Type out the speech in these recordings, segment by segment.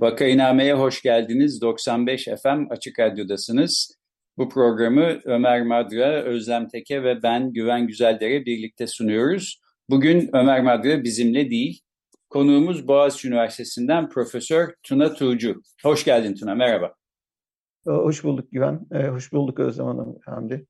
Vakainame'ye hoş geldiniz. 95 FM Açık Radyo'dasınız. Bu programı Ömer Madra, Özlem Teke ve ben Güven Güzeldere birlikte sunuyoruz. Bugün Ömer Madra bizimle değil. Konuğumuz Boğaziçi Üniversitesi'nden Profesör Tuna Tuğcu. Hoş geldin Tuna, merhaba. Ee, hoş bulduk Güven. Ee, hoş bulduk Özlem Hanım, Hamdi.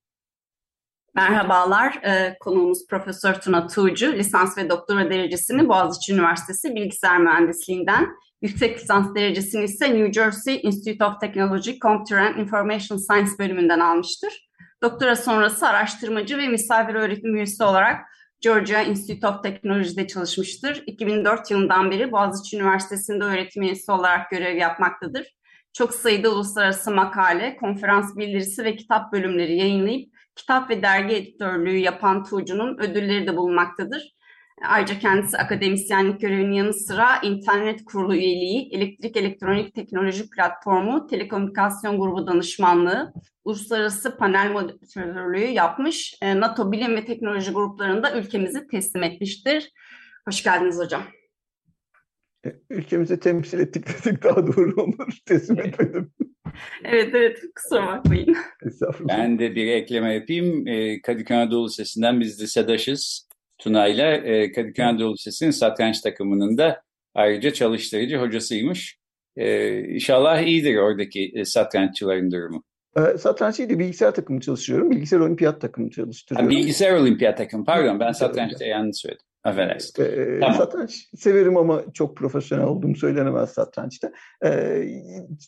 Merhabalar, ee, konuğumuz Profesör Tuna Tuğcu, lisans ve doktora derecesini Boğaziçi Üniversitesi Bilgisayar Mühendisliğinden Yüksek lisans derecesini ise New Jersey Institute of Technology Computer and Information Science bölümünden almıştır. Doktora sonrası araştırmacı ve misafir öğretim üyesi olarak Georgia Institute of Technology'de çalışmıştır. 2004 yılından beri Boğaziçi Üniversitesi'nde öğretim üyesi olarak görev yapmaktadır. Çok sayıda uluslararası makale, konferans bildirisi ve kitap bölümleri yayınlayıp kitap ve dergi editörlüğü yapan Tuğcu'nun ödülleri de bulunmaktadır. Ayrıca kendisi akademisyenlik görevinin yanı sıra internet kurulu üyeliği, elektrik elektronik teknoloji platformu, telekomünikasyon grubu danışmanlığı, uluslararası panel moderatörlüğü yapmış. E, NATO bilim ve teknoloji gruplarında ülkemizi teslim etmiştir. Hoş geldiniz hocam. E, ülkemizi temsil ettik desek daha doğru olur. Teslim etmedim. evet evet kusura bakmayın. Ben de bir ekleme yapayım. E, Kadıköy Anadolu Lisesi'nden biz lisedaşız. Tuna'yla e, Kadıköy Anadolu Lisesi'nin satranç takımının da ayrıca çalıştırıcı hocasıymış. E, inşallah iyidir oradaki e, satranççıların durumu. E, satranç değil de bilgisayar takımı çalışıyorum. Bilgisayar olimpiyat takımı çalıştırıyorum. Ha, bilgisayar olimpiyat takımı pardon ben satrançta yanlış söyledim. Affedersin. Ee, tamam. Satranç severim ama çok profesyonel olduğum söylenemez satrançta. Ee,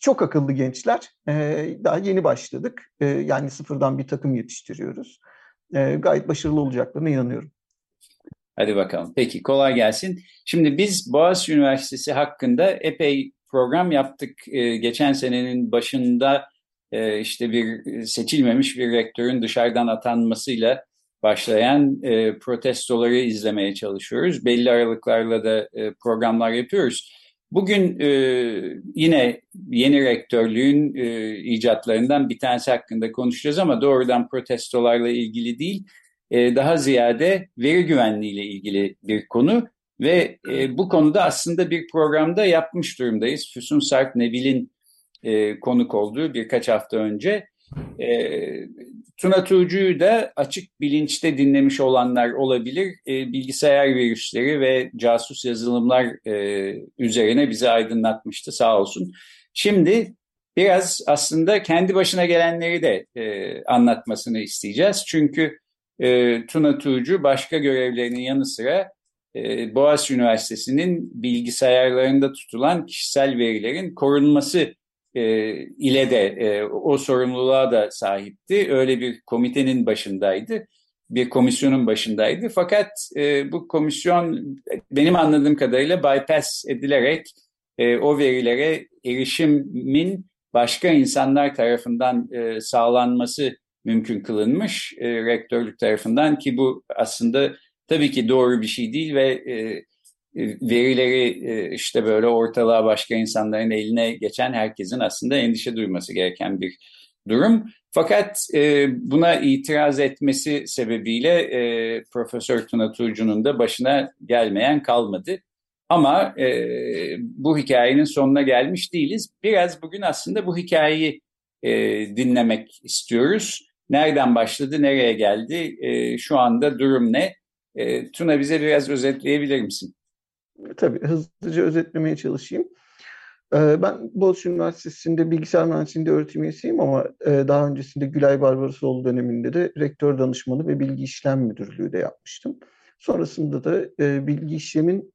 çok akıllı gençler. Ee, daha yeni başladık. Ee, yani sıfırdan bir takım yetiştiriyoruz. Ee, gayet başarılı olacaklarına inanıyorum. Hadi bakalım. Peki kolay gelsin. Şimdi biz Boğaziçi Üniversitesi hakkında epey program yaptık. Ee, geçen senenin başında e, işte bir seçilmemiş bir rektörün dışarıdan atanmasıyla başlayan e, protestoları izlemeye çalışıyoruz. Belli aralıklarla da e, programlar yapıyoruz. Bugün e, yine yeni rektörlüğün e, icatlarından bir tanesi hakkında konuşacağız ama doğrudan protestolarla ilgili değil e, daha ziyade veri güvenliği ile ilgili bir konu ve e, bu konuda aslında bir programda yapmış durumdayız. Füsun Sarp Nebil'in e, konuk olduğu birkaç hafta önce. Tuna Tuğcu'yu da açık bilinçte dinlemiş olanlar olabilir. bilgisayar virüsleri ve casus yazılımlar üzerine bizi aydınlatmıştı sağ olsun. Şimdi biraz aslında kendi başına gelenleri de anlatmasını isteyeceğiz. Çünkü e, Tuna Tuğcu başka görevlerinin yanı sıra e, Boğaziçi Üniversitesi'nin bilgisayarlarında tutulan kişisel verilerin korunması e, ile de e, o sorumluluğa da sahipti. Öyle bir komitenin başındaydı, bir komisyonun başındaydı. Fakat e, bu komisyon benim anladığım kadarıyla bypass edilerek e, o verilere erişimin başka insanlar tarafından e, sağlanması mümkün kılınmış e, rektörlük tarafından ki bu aslında tabii ki doğru bir şey değil ve e, e, verileri e, işte böyle ortalığa başka insanların eline geçen herkesin aslında endişe duyması gereken bir durum. Fakat e, buna itiraz etmesi sebebiyle e, Profesör Tuna Tuğcu'nun da başına gelmeyen kalmadı. Ama e, bu hikayenin sonuna gelmiş değiliz. Biraz bugün aslında bu hikayeyi e, dinlemek istiyoruz. Nereden başladı, nereye geldi, e, şu anda durum ne? E, Tuna bize biraz özetleyebilir misin? Tabii hızlıca özetlemeye çalışayım. E, ben Boğaziçi Üniversitesi'nde bilgisayar mühendisliğinde öğretim üyesiyim ama e, daha öncesinde Gülay Barbarosoğlu döneminde de rektör danışmanı ve bilgi işlem müdürlüğü de yapmıştım. Sonrasında da e, bilgi işlemin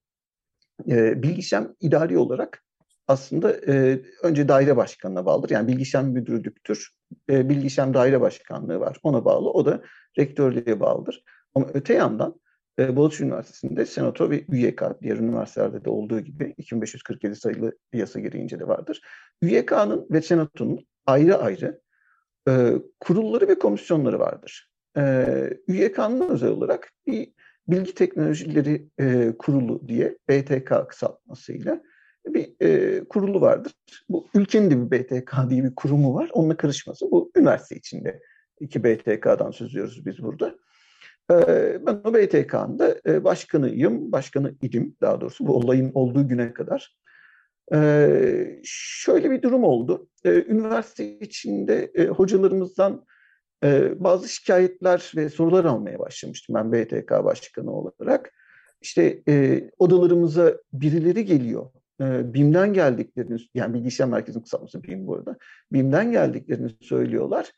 bilgi işlem idari olarak aslında e, önce daire başkanına bağlıdır. Yani bilgisayar müdürlüktür. E, bilgisayar daire başkanlığı var. Ona bağlı. O da rektörlüğe bağlıdır. Ama öte yandan e, Boğaziçi Üniversitesi'nde senato ve üyek diğer üniversitelerde de olduğu gibi 2547 sayılı yasa gereğince de vardır. Üyek'nın ve senatonun ayrı ayrı e, kurulları ve komisyonları vardır. E, üyek'nın özel olarak bir Bilgi Teknolojileri e, Kurulu diye BTK kısaltmasıyla bir e, kurulu vardır. Bu ülkenin de bir BTK diye bir kurumu var. Onunla karışması. Bu üniversite içinde iki BTK'dan söz ediyoruz biz burada. E, ben o BTK'nın da e, başkanıyım, başkanı idim daha doğrusu bu olayın olduğu güne kadar. E, şöyle bir durum oldu. E, üniversite içinde e, hocalarımızdan e, bazı şikayetler ve sorular almaya başlamıştım ben BTK başkanı olarak. İşte e, odalarımıza birileri geliyor. BİM'den geldiklerini, yani bilgisayar merkezinin kısaltması BİM bu arada. BİM'den geldiklerini söylüyorlar.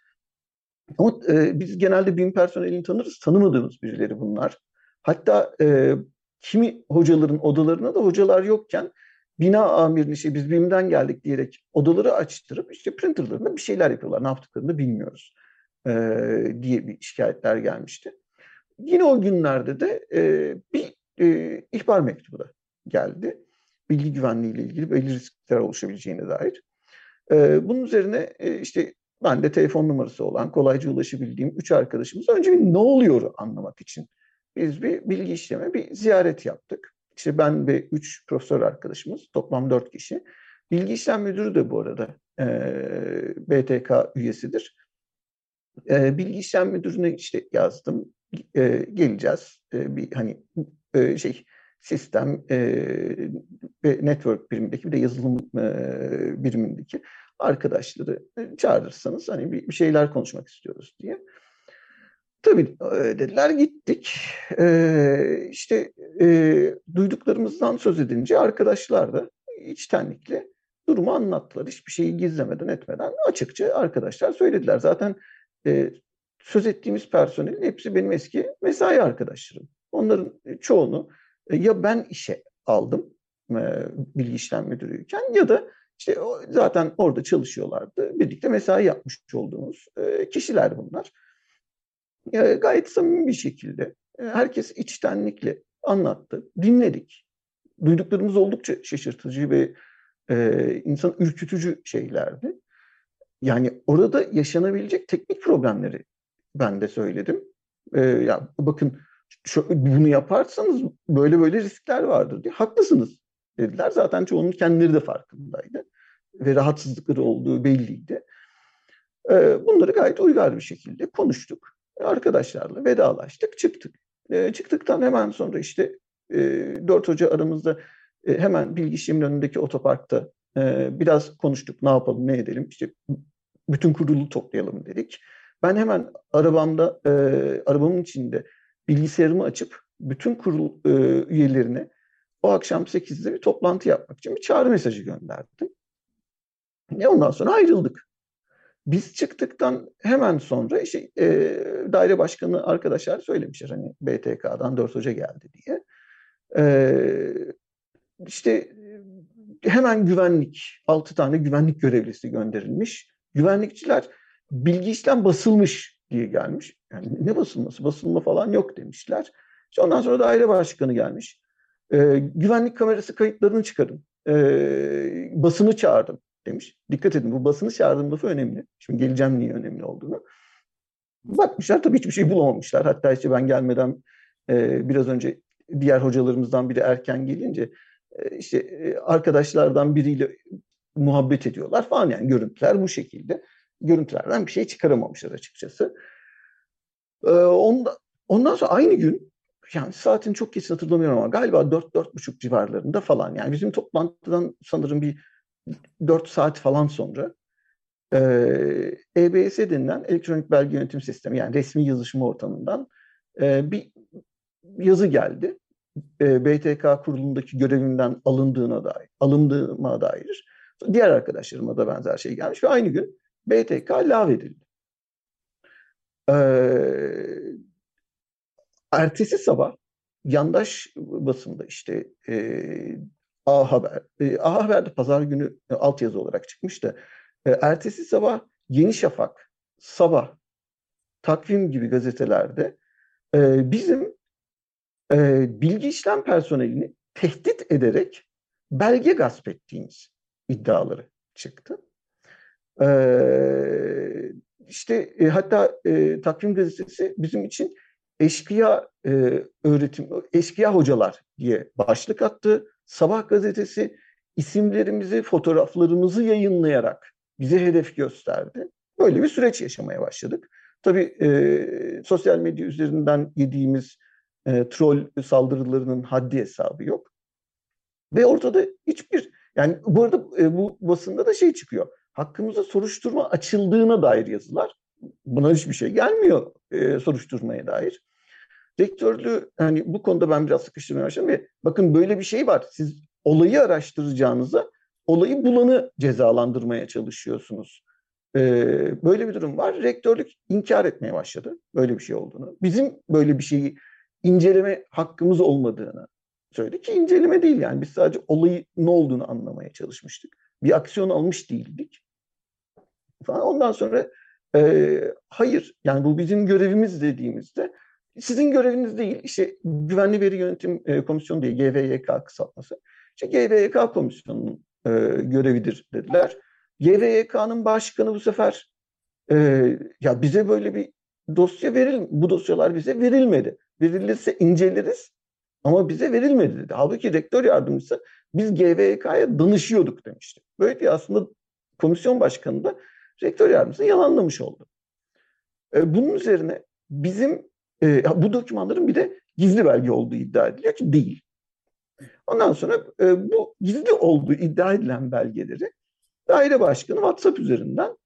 Ama e, biz genelde BİM personelini tanırız, tanımadığımız birileri bunlar. Hatta e, kimi hocaların odalarına da hocalar yokken bina amirini işte biz BİM'den geldik diyerek odaları açtırıp işte printerlarında bir şeyler yapıyorlar. Ne yaptıklarını bilmiyoruz e, diye bir şikayetler gelmişti. Yine o günlerde de e, bir e, ihbar mektubu da geldi. Bilgi güvenliği ile ilgili belli riskler oluşabileceğine dair. E, bunun üzerine e, işte ben de telefon numarası olan, kolayca ulaşabildiğim üç arkadaşımız önce bir ne oluyor anlamak için biz bir bilgi işleme, bir ziyaret yaptık. İşte ben ve üç profesör arkadaşımız, toplam dört kişi. Bilgi işlem müdürü de bu arada e, BTK üyesidir. E, bilgi işlem müdürüne işte yazdım. E, geleceğiz. E, bir hani e, şey sistem e, ve network birimindeki bir de yazılım e, birimindeki arkadaşları çağırırsanız hani bir, bir şeyler konuşmak istiyoruz diye. Tabii dediler gittik. Ee, işte e, duyduklarımızdan söz edince arkadaşlar da içtenlikle durumu anlattılar. Hiçbir şeyi gizlemeden etmeden açıkça arkadaşlar söylediler. Zaten e, söz ettiğimiz personelin hepsi benim eski mesai arkadaşlarım. Onların çoğunu e, ya ben işe aldım e, bilgi işlem müdürüyken ya da işte zaten orada çalışıyorlardı. Birlikte mesai yapmış olduğumuz e, kişiler bunlar. E, gayet samimi bir şekilde e, herkes içtenlikle anlattı, dinledik. Duyduklarımız oldukça şaşırtıcı ve e, insan ürkütücü şeylerdi. Yani orada yaşanabilecek teknik problemleri ben de söyledim. E, ya bakın bunu yaparsanız böyle böyle riskler vardır diye. Haklısınız dediler. Zaten çoğunun kendileri de farkındaydı. Ve rahatsızlıkları olduğu belliydi. E, bunları gayet uygar bir şekilde konuştuk. Arkadaşlarla vedalaştık, çıktık. E, çıktıktan hemen sonra işte e, dört hoca aramızda e, hemen bilgi önündeki otoparkta e, biraz konuştuk. Ne yapalım, ne edelim? İşte bütün kurulu toplayalım dedik. Ben hemen arabamda, e, arabamın içinde bilgisayarımı açıp bütün kurul e, üyelerine o akşam 8'de bir toplantı yapmak için bir çağrı mesajı gönderdim. E ondan sonra ayrıldık. Biz çıktıktan hemen sonra işte, e, daire başkanı arkadaşlar söylemişler hani BTK'dan 4 hoca geldi diye. E, işte hemen güvenlik, 6 tane güvenlik görevlisi gönderilmiş. Güvenlikçiler bilgi işlem basılmış diye gelmiş. Yani ne basılması? Basılma falan yok demişler. İşte ondan sonra daire başkanı gelmiş. E, güvenlik kamerası kayıtlarını çıkarın. E, basını çağırdım demiş. Dikkat edin bu basını çağırdım lafı önemli. Şimdi geleceğim niye önemli olduğunu. Bakmışlar tabii hiçbir şey bulamamışlar. Hatta işte ben gelmeden e, biraz önce diğer hocalarımızdan biri erken gelince e, işte e, arkadaşlardan biriyle muhabbet ediyorlar falan yani görüntüler bu şekilde. Görüntülerden bir şey çıkaramamışlar açıkçası. Ee, onda, ondan sonra aynı gün yani saatini çok kesin hatırlamıyorum ama galiba 4-4.30 civarlarında falan yani bizim toplantıdan sanırım bir 4 saat falan sonra e, EBS denilen elektronik belge yönetim sistemi yani resmi yazışma ortamından e, bir yazı geldi. E, BTK kurulundaki görevimden alındığına dair, alındığıma dair. Diğer arkadaşlarıma da benzer şey gelmiş ve aynı gün BTK lağvedildi. Ee, ertesi sabah yandaş basında işte e, A Haber. E, A Haber'de pazar günü e, altyazı olarak çıkmıştı. E, ertesi sabah Yeni Şafak, Sabah, Takvim gibi gazetelerde e, bizim e, bilgi işlem personelini tehdit ederek belge gasp ettiğimiz iddiaları çıktı. E, işte e, hatta e, Takvim Gazetesi bizim için eşkıya e, öğretim, eşkıya hocalar diye başlık attı. Sabah gazetesi isimlerimizi, fotoğraflarımızı yayınlayarak bize hedef gösterdi. Böyle bir süreç yaşamaya başladık. Tabii e, sosyal medya üzerinden yediğimiz e, troll saldırılarının haddi hesabı yok. Ve ortada hiçbir, yani bu arada e, bu basında da şey çıkıyor. Hakkımızda soruşturma açıldığına dair yazılar. Buna hiçbir şey gelmiyor e, soruşturmaya dair. Rektörlüğü hani bu konuda ben biraz sıkıştırmaya başladım ve bakın böyle bir şey var. Siz olayı araştıracağınıza olayı bulanı cezalandırmaya çalışıyorsunuz. Ee, böyle bir durum var. Rektörlük inkar etmeye başladı böyle bir şey olduğunu. Bizim böyle bir şeyi inceleme hakkımız olmadığını söyledi ki inceleme değil yani biz sadece olayı ne olduğunu anlamaya çalışmıştık. Bir aksiyon almış değildik. Falan. Ondan sonra e, hayır yani bu bizim görevimiz dediğimizde sizin göreviniz değil işte güvenli veri yönetim e, komisyonu diye GVYK kısaltması. İşte GVYK komisyonunun e, görevidir dediler. GVYK'nın başkanı bu sefer e, ya bize böyle bir dosya veril, bu dosyalar bize verilmedi. Verilirse inceleriz ama bize verilmedi dedi. Halbuki rektör yardımcısı biz GVK'ya danışıyorduk demişti. Böyle bir aslında komisyon başkanı da rektör yardımcısı yalanlamış oldu. E, bunun üzerine bizim e, bu dokümanların bir de gizli belge olduğu iddia ediliyor ki değil. Ondan sonra e, bu gizli olduğu iddia edilen belgeleri daire başkanı WhatsApp üzerinden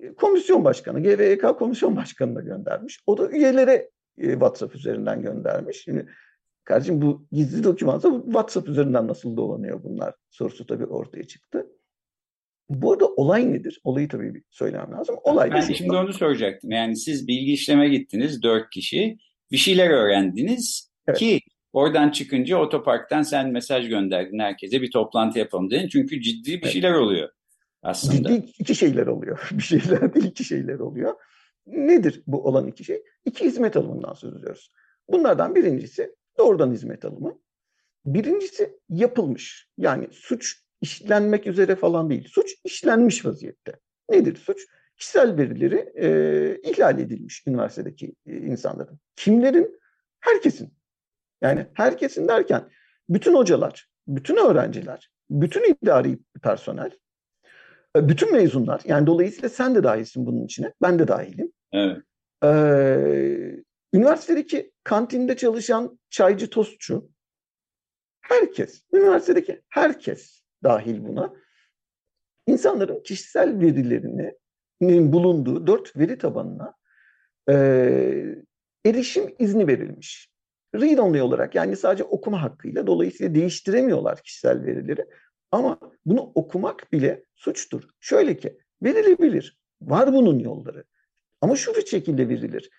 e, komisyon başkanı, GVK komisyon başkanına göndermiş. O da üyelere e, WhatsApp üzerinden göndermiş. Şimdi kardeşim bu gizli dokümansa WhatsApp üzerinden nasıl dolanıyor bunlar sorusu tabii ortaya çıktı. Bu arada olay nedir? Olayı tabii bir söylemem lazım. Olay ben de şimdi onu soracaktım. Yani siz bilgi işleme gittiniz dört kişi. Bir şeyler öğrendiniz evet. ki oradan çıkınca otoparktan sen mesaj gönderdin herkese bir toplantı yapalım dedin. Çünkü ciddi bir şeyler oluyor aslında. Ciddi iki şeyler oluyor. bir şeyler değil iki şeyler oluyor. Nedir bu olan iki şey? İki hizmet alımından söz ediyoruz. Bunlardan birincisi doğrudan hizmet alımı. Birincisi yapılmış. Yani suç işlenmek üzere falan değil. Suç işlenmiş vaziyette. Nedir suç? Kişisel verileri e, ihlal edilmiş üniversitedeki e, insanların. Kimlerin? Herkesin. Yani herkesin derken bütün hocalar, bütün öğrenciler, bütün idari personel, e, bütün mezunlar. Yani dolayısıyla sen de dahilsin bunun içine. Ben de dahilim. Evet. Ee, üniversitedeki kantinde çalışan çaycı tostçu, herkes, üniversitedeki herkes dahil buna. İnsanların kişisel verilerinin bulunduğu dört veri tabanına e, erişim izni verilmiş. Read only olarak yani sadece okuma hakkıyla dolayısıyla değiştiremiyorlar kişisel verileri. Ama bunu okumak bile suçtur. Şöyle ki verilebilir. Var bunun yolları. Ama şu bir şekilde verilir.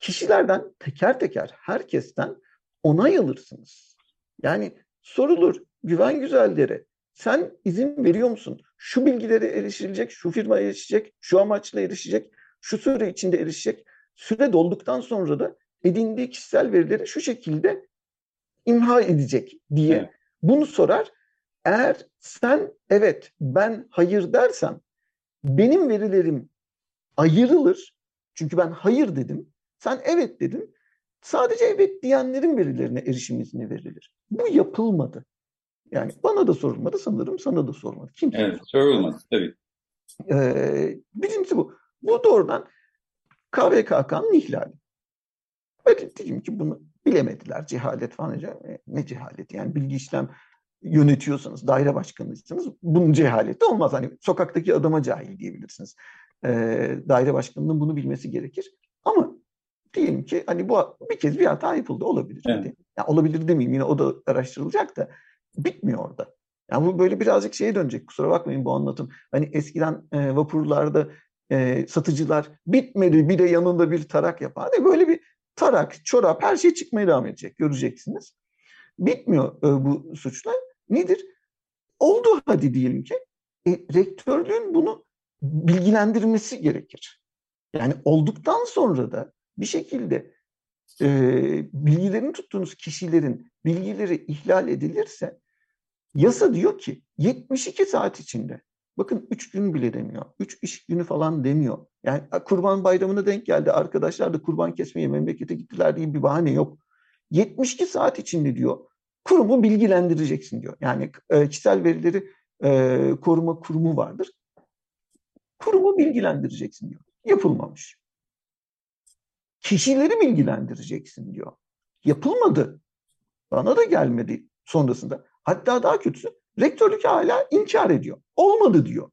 Kişilerden teker teker herkesten onay alırsınız. Yani sorulur güven güzelleri sen izin veriyor musun? Şu bilgilere erişilecek, şu firmaya erişecek, şu amaçla erişecek, şu süre içinde erişecek. Süre dolduktan sonra da edindiği kişisel verileri şu şekilde imha edecek diye evet. bunu sorar. Eğer sen evet ben hayır dersem benim verilerim ayrılır. Çünkü ben hayır dedim. Sen evet dedin. Sadece evet diyenlerin verilerine erişim izni verilir. Bu yapılmadı. Yani bana da sorulmadı sanırım sana da sorulmadı. Kimse evet sorulmadı tabii. Ee, birincisi bu. Bu doğrudan KVKK'nın ihlali. Öyle diyeyim ki bunu bilemediler. Cehalet falan. E, ne cehalet? Yani bilgi işlem yönetiyorsanız, daire başkanıysanız bunun cehaleti olmaz. Hani sokaktaki adama cahil diyebilirsiniz. Ee, daire başkanının bunu bilmesi gerekir. Ama diyelim ki hani bu bir kez bir hata yapıldı olabilir. Evet. Yani olabilir demeyeyim yine o da araştırılacak da bitmiyor orada. Yani bu böyle birazcık şeye dönecek. Kusura bakmayın bu anlatım. Hani eskiden e, vapurlarda e, satıcılar bitmedi bir de yanında bir tarak yapar. Hani böyle bir tarak, çorap her şey çıkmaya devam edecek. Göreceksiniz. Bitmiyor e, bu suçlar. Nedir? oldu hadi diyelim ki. E, rektörlüğün bunu bilgilendirmesi gerekir. Yani olduktan sonra da bir şekilde e, bilgilerini tuttuğunuz kişilerin bilgileri ihlal edilirse yasa diyor ki 72 saat içinde bakın 3 gün bile demiyor. 3 iş günü falan demiyor. Yani kurban bayramına denk geldi. Arkadaşlar da kurban kesmeye memlekete gittiler diye bir bahane yok. 72 saat içinde diyor kurumu bilgilendireceksin diyor. Yani e, kişisel verileri e, koruma kurumu vardır. Kurumu bilgilendireceksin diyor. Yapılmamış. Kişileri bilgilendireceksin diyor. Yapılmadı. Bana da gelmedi sonrasında. Hatta daha kötüsü rektörlük hala inkar ediyor. Olmadı diyor.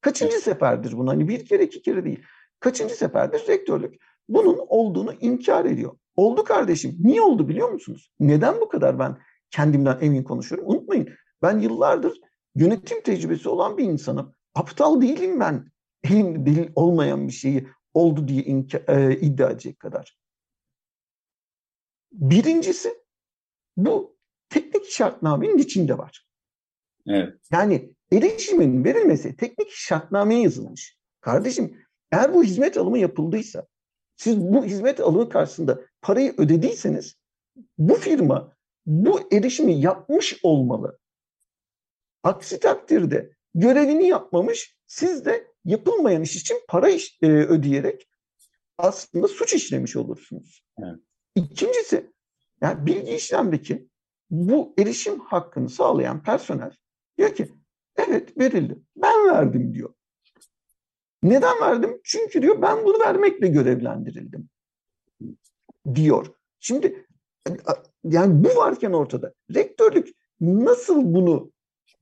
Kaçıncı seferdir bunu? Hani bir kere iki kere değil. Kaçıncı seferdir rektörlük bunun olduğunu inkar ediyor. Oldu kardeşim. Niye oldu biliyor musunuz? Neden bu kadar ben kendimden emin konuşuyorum? Unutmayın ben yıllardır yönetim tecrübesi olan bir insanım. Aptal değilim ben. Elimde delil olmayan bir şeyi oldu diye e, iddia edecek kadar. Birincisi bu teknik şartnamenin içinde var. Evet. Yani erişimin verilmesi teknik şartnameye yazılmış. Kardeşim eğer bu hizmet alımı yapıldıysa siz bu hizmet alımı karşısında parayı ödediyseniz bu firma bu erişimi yapmış olmalı. Aksi takdirde görevini yapmamış, siz de yapılmayan iş için para iş, e, ödeyerek aslında suç işlemiş olursunuz. Evet. İkincisi, yani bilgi işlemdeki bu erişim hakkını sağlayan personel diyor ki evet verildi. Ben verdim diyor. Neden verdim? Çünkü diyor ben bunu vermekle görevlendirildim diyor. Şimdi yani bu varken ortada rektörlük nasıl bunu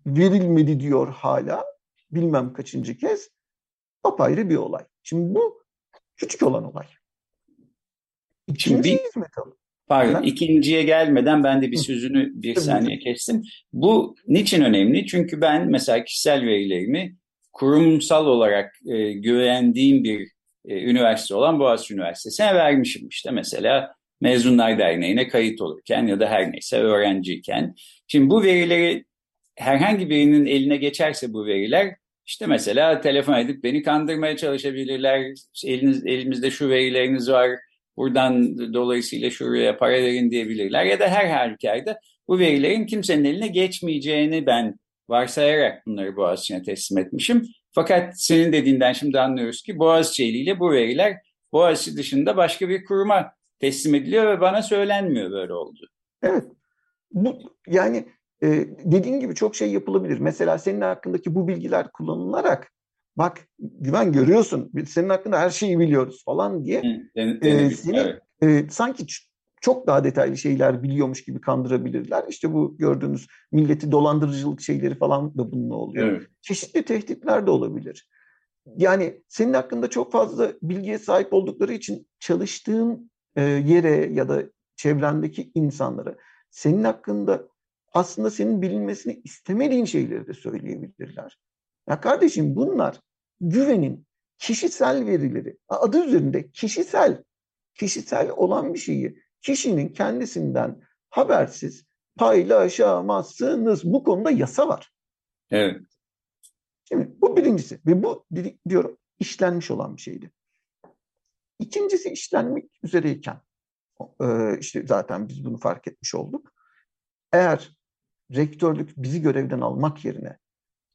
verilmedi diyor hala bilmem kaçıncı kez apayrı bir olay. Şimdi bu küçük olan olay. Şimdi hizmet alın. Pardon, ha? ikinciye gelmeden ben de bir sözünü bir saniye kestim. Bu niçin önemli? Çünkü ben mesela kişisel verilerimi kurumsal olarak e, güvendiğim bir e, üniversite olan Boğaziçi Üniversitesi'ne vermişim işte mesela Mezunlar Derneği'ne kayıt olurken ya da her neyse öğrenciyken. Şimdi bu verileri herhangi birinin eline geçerse bu veriler işte mesela telefon edip beni kandırmaya çalışabilirler. Eliniz, elimizde şu verileriniz var. Buradan dolayısıyla şuraya para verin diyebilirler. Ya da her halükarda bu verilerin kimsenin eline geçmeyeceğini ben varsayarak bunları Boğaziçi'ne teslim etmişim. Fakat senin dediğinden şimdi anlıyoruz ki Boğaziçi eliyle bu veriler Boğaziçi dışında başka bir kuruma teslim ediliyor ve bana söylenmiyor böyle oldu. Evet. Bu yani e, dediğin gibi çok şey yapılabilir. Mesela senin hakkındaki bu bilgiler kullanılarak bak güven görüyorsun biz senin hakkında her şeyi biliyoruz falan diye den, e, seni evet. e, sanki çok daha detaylı şeyler biliyormuş gibi kandırabilirler. İşte bu gördüğünüz milleti dolandırıcılık şeyleri falan da bununla oluyor. Evet. Çeşitli tehditler de olabilir. Yani senin hakkında çok fazla bilgiye sahip oldukları için çalıştığın e, yere ya da çevrendeki insanlara senin hakkında aslında senin bilinmesini istemediğin şeyleri de söyleyebilirler. Ya kardeşim bunlar güvenin kişisel verileri, adı üzerinde kişisel, kişisel olan bir şeyi kişinin kendisinden habersiz paylaşamazsınız. Bu konuda yasa var. Evet. Şimdi bu birincisi ve bu diyorum işlenmiş olan bir şeydi. İkincisi işlenmek üzereyken e, işte zaten biz bunu fark etmiş olduk. Eğer rektörlük bizi görevden almak yerine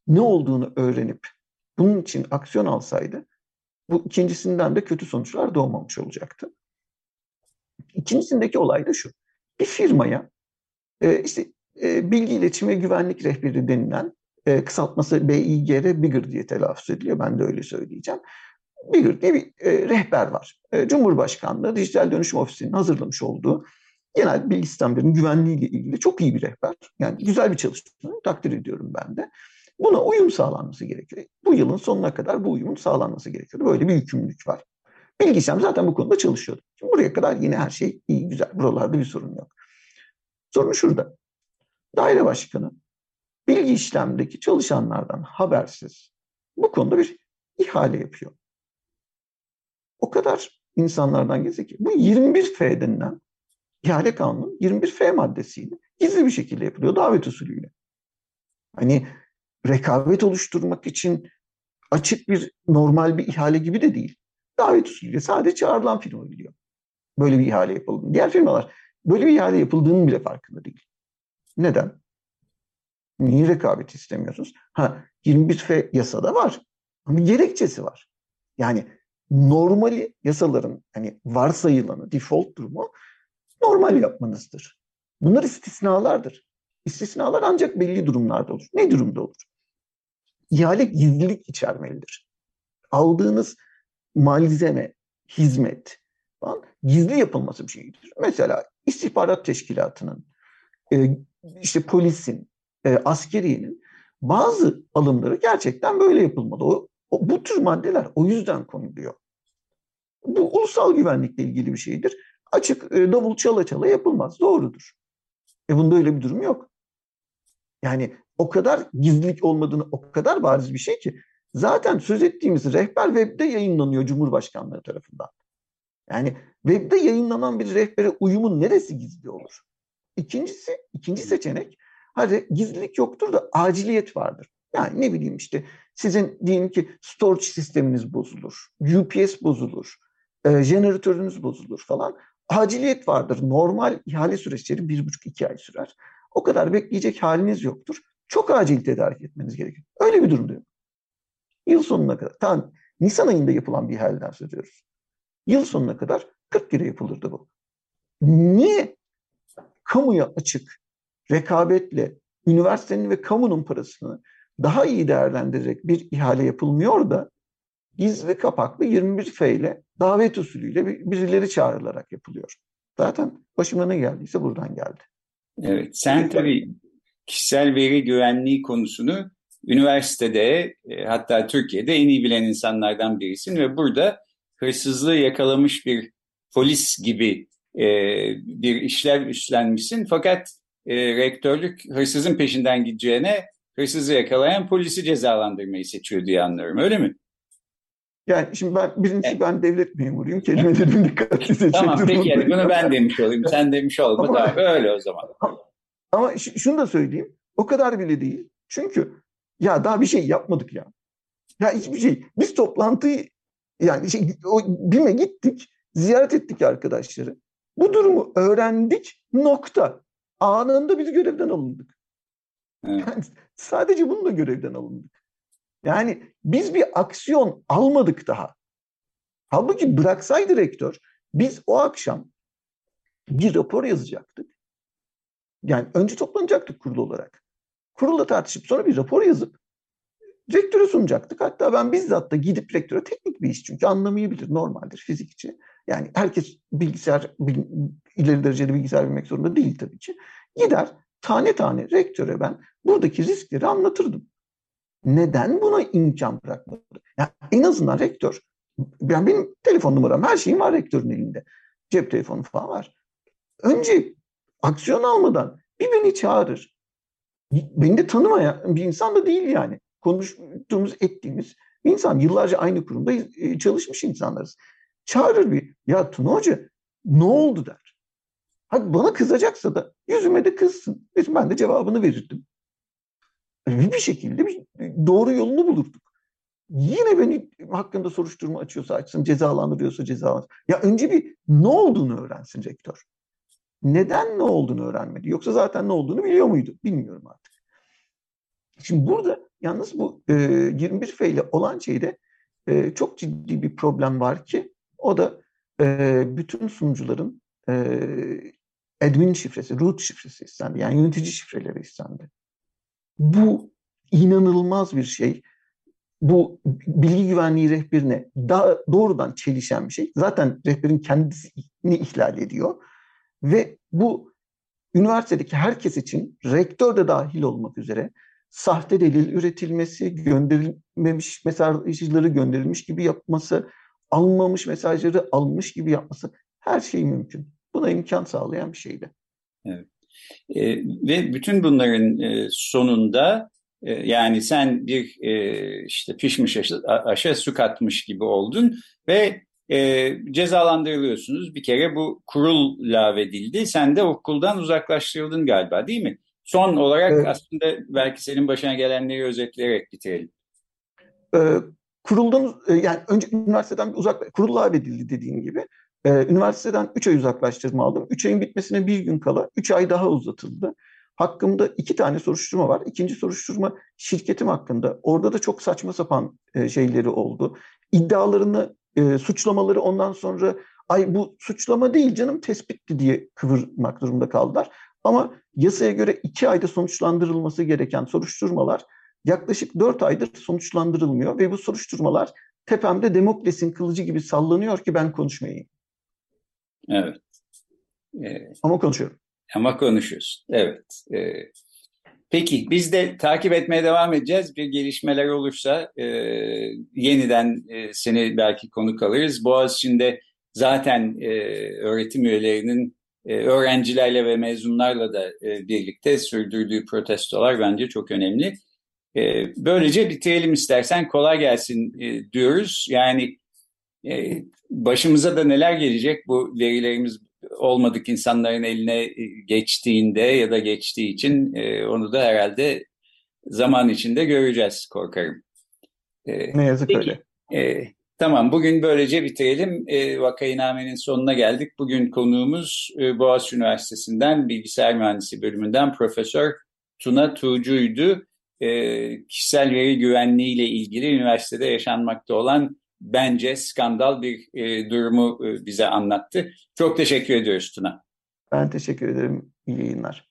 ne olduğunu öğrenip bunun için aksiyon alsaydı bu ikincisinden de kötü sonuçlar doğmamış olacaktı. İkincisindeki olay da şu. Bir firmaya e, işte e, bilgi iletişim ve güvenlik rehberi denilen e, kısaltması BİGR Bigger diye telaffuz ediliyor. Ben de öyle söyleyeceğim. Bigger diye bir e, rehber var. E, Cumhurbaşkanlığı Dijital Dönüşüm Ofisi'nin hazırlamış olduğu genel bilgi sistemlerinin güvenliği ile ilgili çok iyi bir rehber. Yani güzel bir çalışma. Takdir ediyorum ben de. Buna uyum sağlanması gerekiyor. Bu yılın sonuna kadar bu uyumun sağlanması gerekiyor. Böyle bir yükümlülük var. Bilgi işlem zaten bu konuda çalışıyordu. Şimdi buraya kadar yine her şey iyi, güzel. Buralarda bir sorun yok. Sorun şurada. Daire başkanı bilgi işlemdeki çalışanlardan habersiz bu konuda bir ihale yapıyor. O kadar insanlardan gizli ki bu 21F denilen ihale kanunun 21F maddesiyle gizli bir şekilde yapılıyor davet usulüyle. Hani rekabet oluşturmak için açık bir normal bir ihale gibi de değil. Davet usulüyle sadece çağrılan firma biliyor. Böyle bir ihale yapıldı. Diğer firmalar böyle bir ihale yapıldığının bile farkında değil. Neden? Niye rekabet istemiyorsunuz? Ha 21F yasada var. Ama gerekçesi var. Yani normali yasaların hani varsayılanı, default durumu normal yapmanızdır. Bunlar istisnalardır. İstisnalar ancak belli durumlarda olur. Ne durumda olur? İhale gizlilik içermelidir. Aldığınız malzeme, hizmet falan gizli yapılması bir şeydir. Mesela istihbarat teşkilatının, e, işte polisin, e, askeriyenin bazı alımları gerçekten böyle yapılmalı. O, o, bu tür maddeler o yüzden konuluyor. Bu ulusal güvenlikle ilgili bir şeydir. Açık e, davul çala çala yapılmaz. Doğrudur. E bunda öyle bir durum yok. Yani o kadar gizlilik olmadığını o kadar bariz bir şey ki zaten söz ettiğimiz rehber webde yayınlanıyor Cumhurbaşkanlığı tarafından. Yani webde yayınlanan bir rehbere uyumun neresi gizli olur? İkincisi, ikinci seçenek hadi gizlilik yoktur da aciliyet vardır. Yani ne bileyim işte sizin diyelim ki storage sisteminiz bozulur, UPS bozulur, e, jeneratörünüz bozulur falan. Aciliyet vardır. Normal ihale süreçleri bir buçuk iki ay sürer. O kadar bekleyecek haliniz yoktur. Çok acil tedarik etmeniz gerekir. Öyle bir durumda yok. Yıl sonuna kadar, tam Nisan ayında yapılan bir ihaleden söz ediyoruz. Yıl sonuna kadar 40 kere yapılırdı bu. Niye kamuya açık rekabetle üniversitenin ve kamunun parasını daha iyi değerlendirerek bir ihale yapılmıyor da gizli kapaklı 21F ile davet usulüyle birileri çağrılarak yapılıyor. Zaten başıma ne geldiyse buradan geldi. Evet, sen tabii kişisel veri güvenliği konusunu üniversitede e, hatta Türkiye'de en iyi bilen insanlardan birisin ve burada hırsızlığı yakalamış bir polis gibi e, bir işlev üstlenmişsin. Fakat e, rektörlük hırsızın peşinden gideceğine hırsızı yakalayan polisi cezalandırmayı seçiyor diye anlıyorum. Öyle mi? Yani şimdi ben birincisi evet. ben devlet memuruyum. Kelimelerimi dikkatli seçmek Tamam peki yani bunu ben demiş olayım. Sen demiş olma. Ama, tamam, öyle o zaman. Ama, şunu da söyleyeyim. O kadar bile değil. Çünkü ya daha bir şey yapmadık ya. Ya hiçbir şey. Biz toplantıyı yani şey, o BİM'e gittik. Ziyaret ettik arkadaşları. Bu durumu öğrendik. Nokta. Anında biz görevden alındık. Evet. Yani sadece bununla görevden alındık. Yani biz bir aksiyon almadık daha. Halbuki bıraksaydı rektör biz o akşam bir rapor yazacaktık. Yani önce toplanacaktık kurul olarak. Kurulla tartışıp sonra bir rapor yazıp rektöre sunacaktık. Hatta ben bizzat da gidip rektöre teknik bir iş çünkü anlamayabilir normaldir fizikçi. Yani herkes bilgisayar ileri derecede bilgisayar bilmek zorunda değil tabii ki. Gider tane tane rektöre ben buradaki riskleri anlatırdım. Neden buna imkan bırakmadı? Yani en azından rektör, yani benim telefon numaram, her şeyim var rektörün elinde. Cep telefonu falan var. Önce aksiyon almadan bir beni çağırır. Beni de tanımayan bir insan da değil yani. Konuştuğumuz, ettiğimiz bir insan. Yıllarca aynı kurumda e, çalışmış insanlarız. Çağırır bir, ya Tuna Hoca ne oldu der. Hadi bana kızacaksa da yüzüme de kızsın. Ben de cevabını verirdim bir şekilde bir doğru yolunu bulurduk. Yine beni hakkında soruşturma açıyorsa açsın, cezalandırıyorsa cezalandır. Ya önce bir ne olduğunu öğrensin rektör. Neden ne olduğunu öğrenmedi? Yoksa zaten ne olduğunu biliyor muydu? Bilmiyorum artık. Şimdi burada yalnız bu e, 21F ile olan şeyde e, çok ciddi bir problem var ki o da e, bütün sunucuların e, admin şifresi, root şifresi istendi. Yani yönetici şifreleri istendi. Bu inanılmaz bir şey. Bu bilgi güvenliği rehberine daha doğrudan çelişen bir şey. Zaten rehberin kendisini ihlal ediyor. Ve bu üniversitedeki herkes için rektör de dahil olmak üzere sahte delil üretilmesi, gönderilmemiş mesajları gönderilmiş gibi yapması, alınmamış mesajları almış gibi yapması her şey mümkün. Buna imkan sağlayan bir şeydi. Evet. E, ve bütün bunların e, sonunda e, yani sen bir e, işte pişmiş aşa, aşa su katmış gibi oldun ve e, cezalandırılıyorsunuz. Bir kere bu kurul lağvedildi. Sen de okuldan uzaklaştırıldın galiba değil mi? Son olarak Evet. aslında belki senin başına gelenleri özetleyerek bitirelim. Ee, kuruldan e, yani önce üniversiteden bir uzak kurulla edildi dediğin gibi. Ee, üniversiteden 3 ay uzaklaştırma aldım. 3 ayın bitmesine bir gün kala 3 ay daha uzatıldı. Hakkımda iki tane soruşturma var. İkinci soruşturma şirketim hakkında. Orada da çok saçma sapan e, şeyleri oldu. İddialarını, e, suçlamaları ondan sonra ay bu suçlama değil canım tespitti diye kıvırmak durumunda kaldılar. Ama yasaya göre iki ayda sonuçlandırılması gereken soruşturmalar yaklaşık 4 aydır sonuçlandırılmıyor ve bu soruşturmalar tepemde Demokles'in kılıcı gibi sallanıyor ki ben konuşmayayım. Evet. Ee, Ama konuşuyorum. ama konuşuyorsun. Evet. Ee, peki biz de takip etmeye devam edeceğiz. Bir gelişmeler olursa e, yeniden e, seni belki konuk alırız. Boğaziçi'nde zaten e, öğretim üyelerinin e, öğrencilerle ve mezunlarla da e, birlikte sürdürdüğü protestolar bence çok önemli. E, böylece bitirelim istersen kolay gelsin e, diyoruz. Yani e, başımıza da neler gelecek bu verilerimiz olmadık insanların eline e, geçtiğinde ya da geçtiği için e, onu da herhalde zaman içinde göreceğiz korkarım. E, Ne yazık Peki. öyle. e, tamam bugün böylece bitirelim. E, Vakayname'nin sonuna geldik. Bugün konuğumuz e, Boğaziçi Üniversitesi'nden Bilgisayar Mühendisi bölümünden Profesör Tuna Tuğcu'ydu. E, kişisel veri güvenliği ile ilgili üniversitede yaşanmakta olan bence skandal bir e, durumu e, bize anlattı. Çok teşekkür ediyoruz Tuna. Ben teşekkür ederim. İyi yayınlar.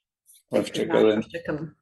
Hoşçakalın. Hoşçakalın.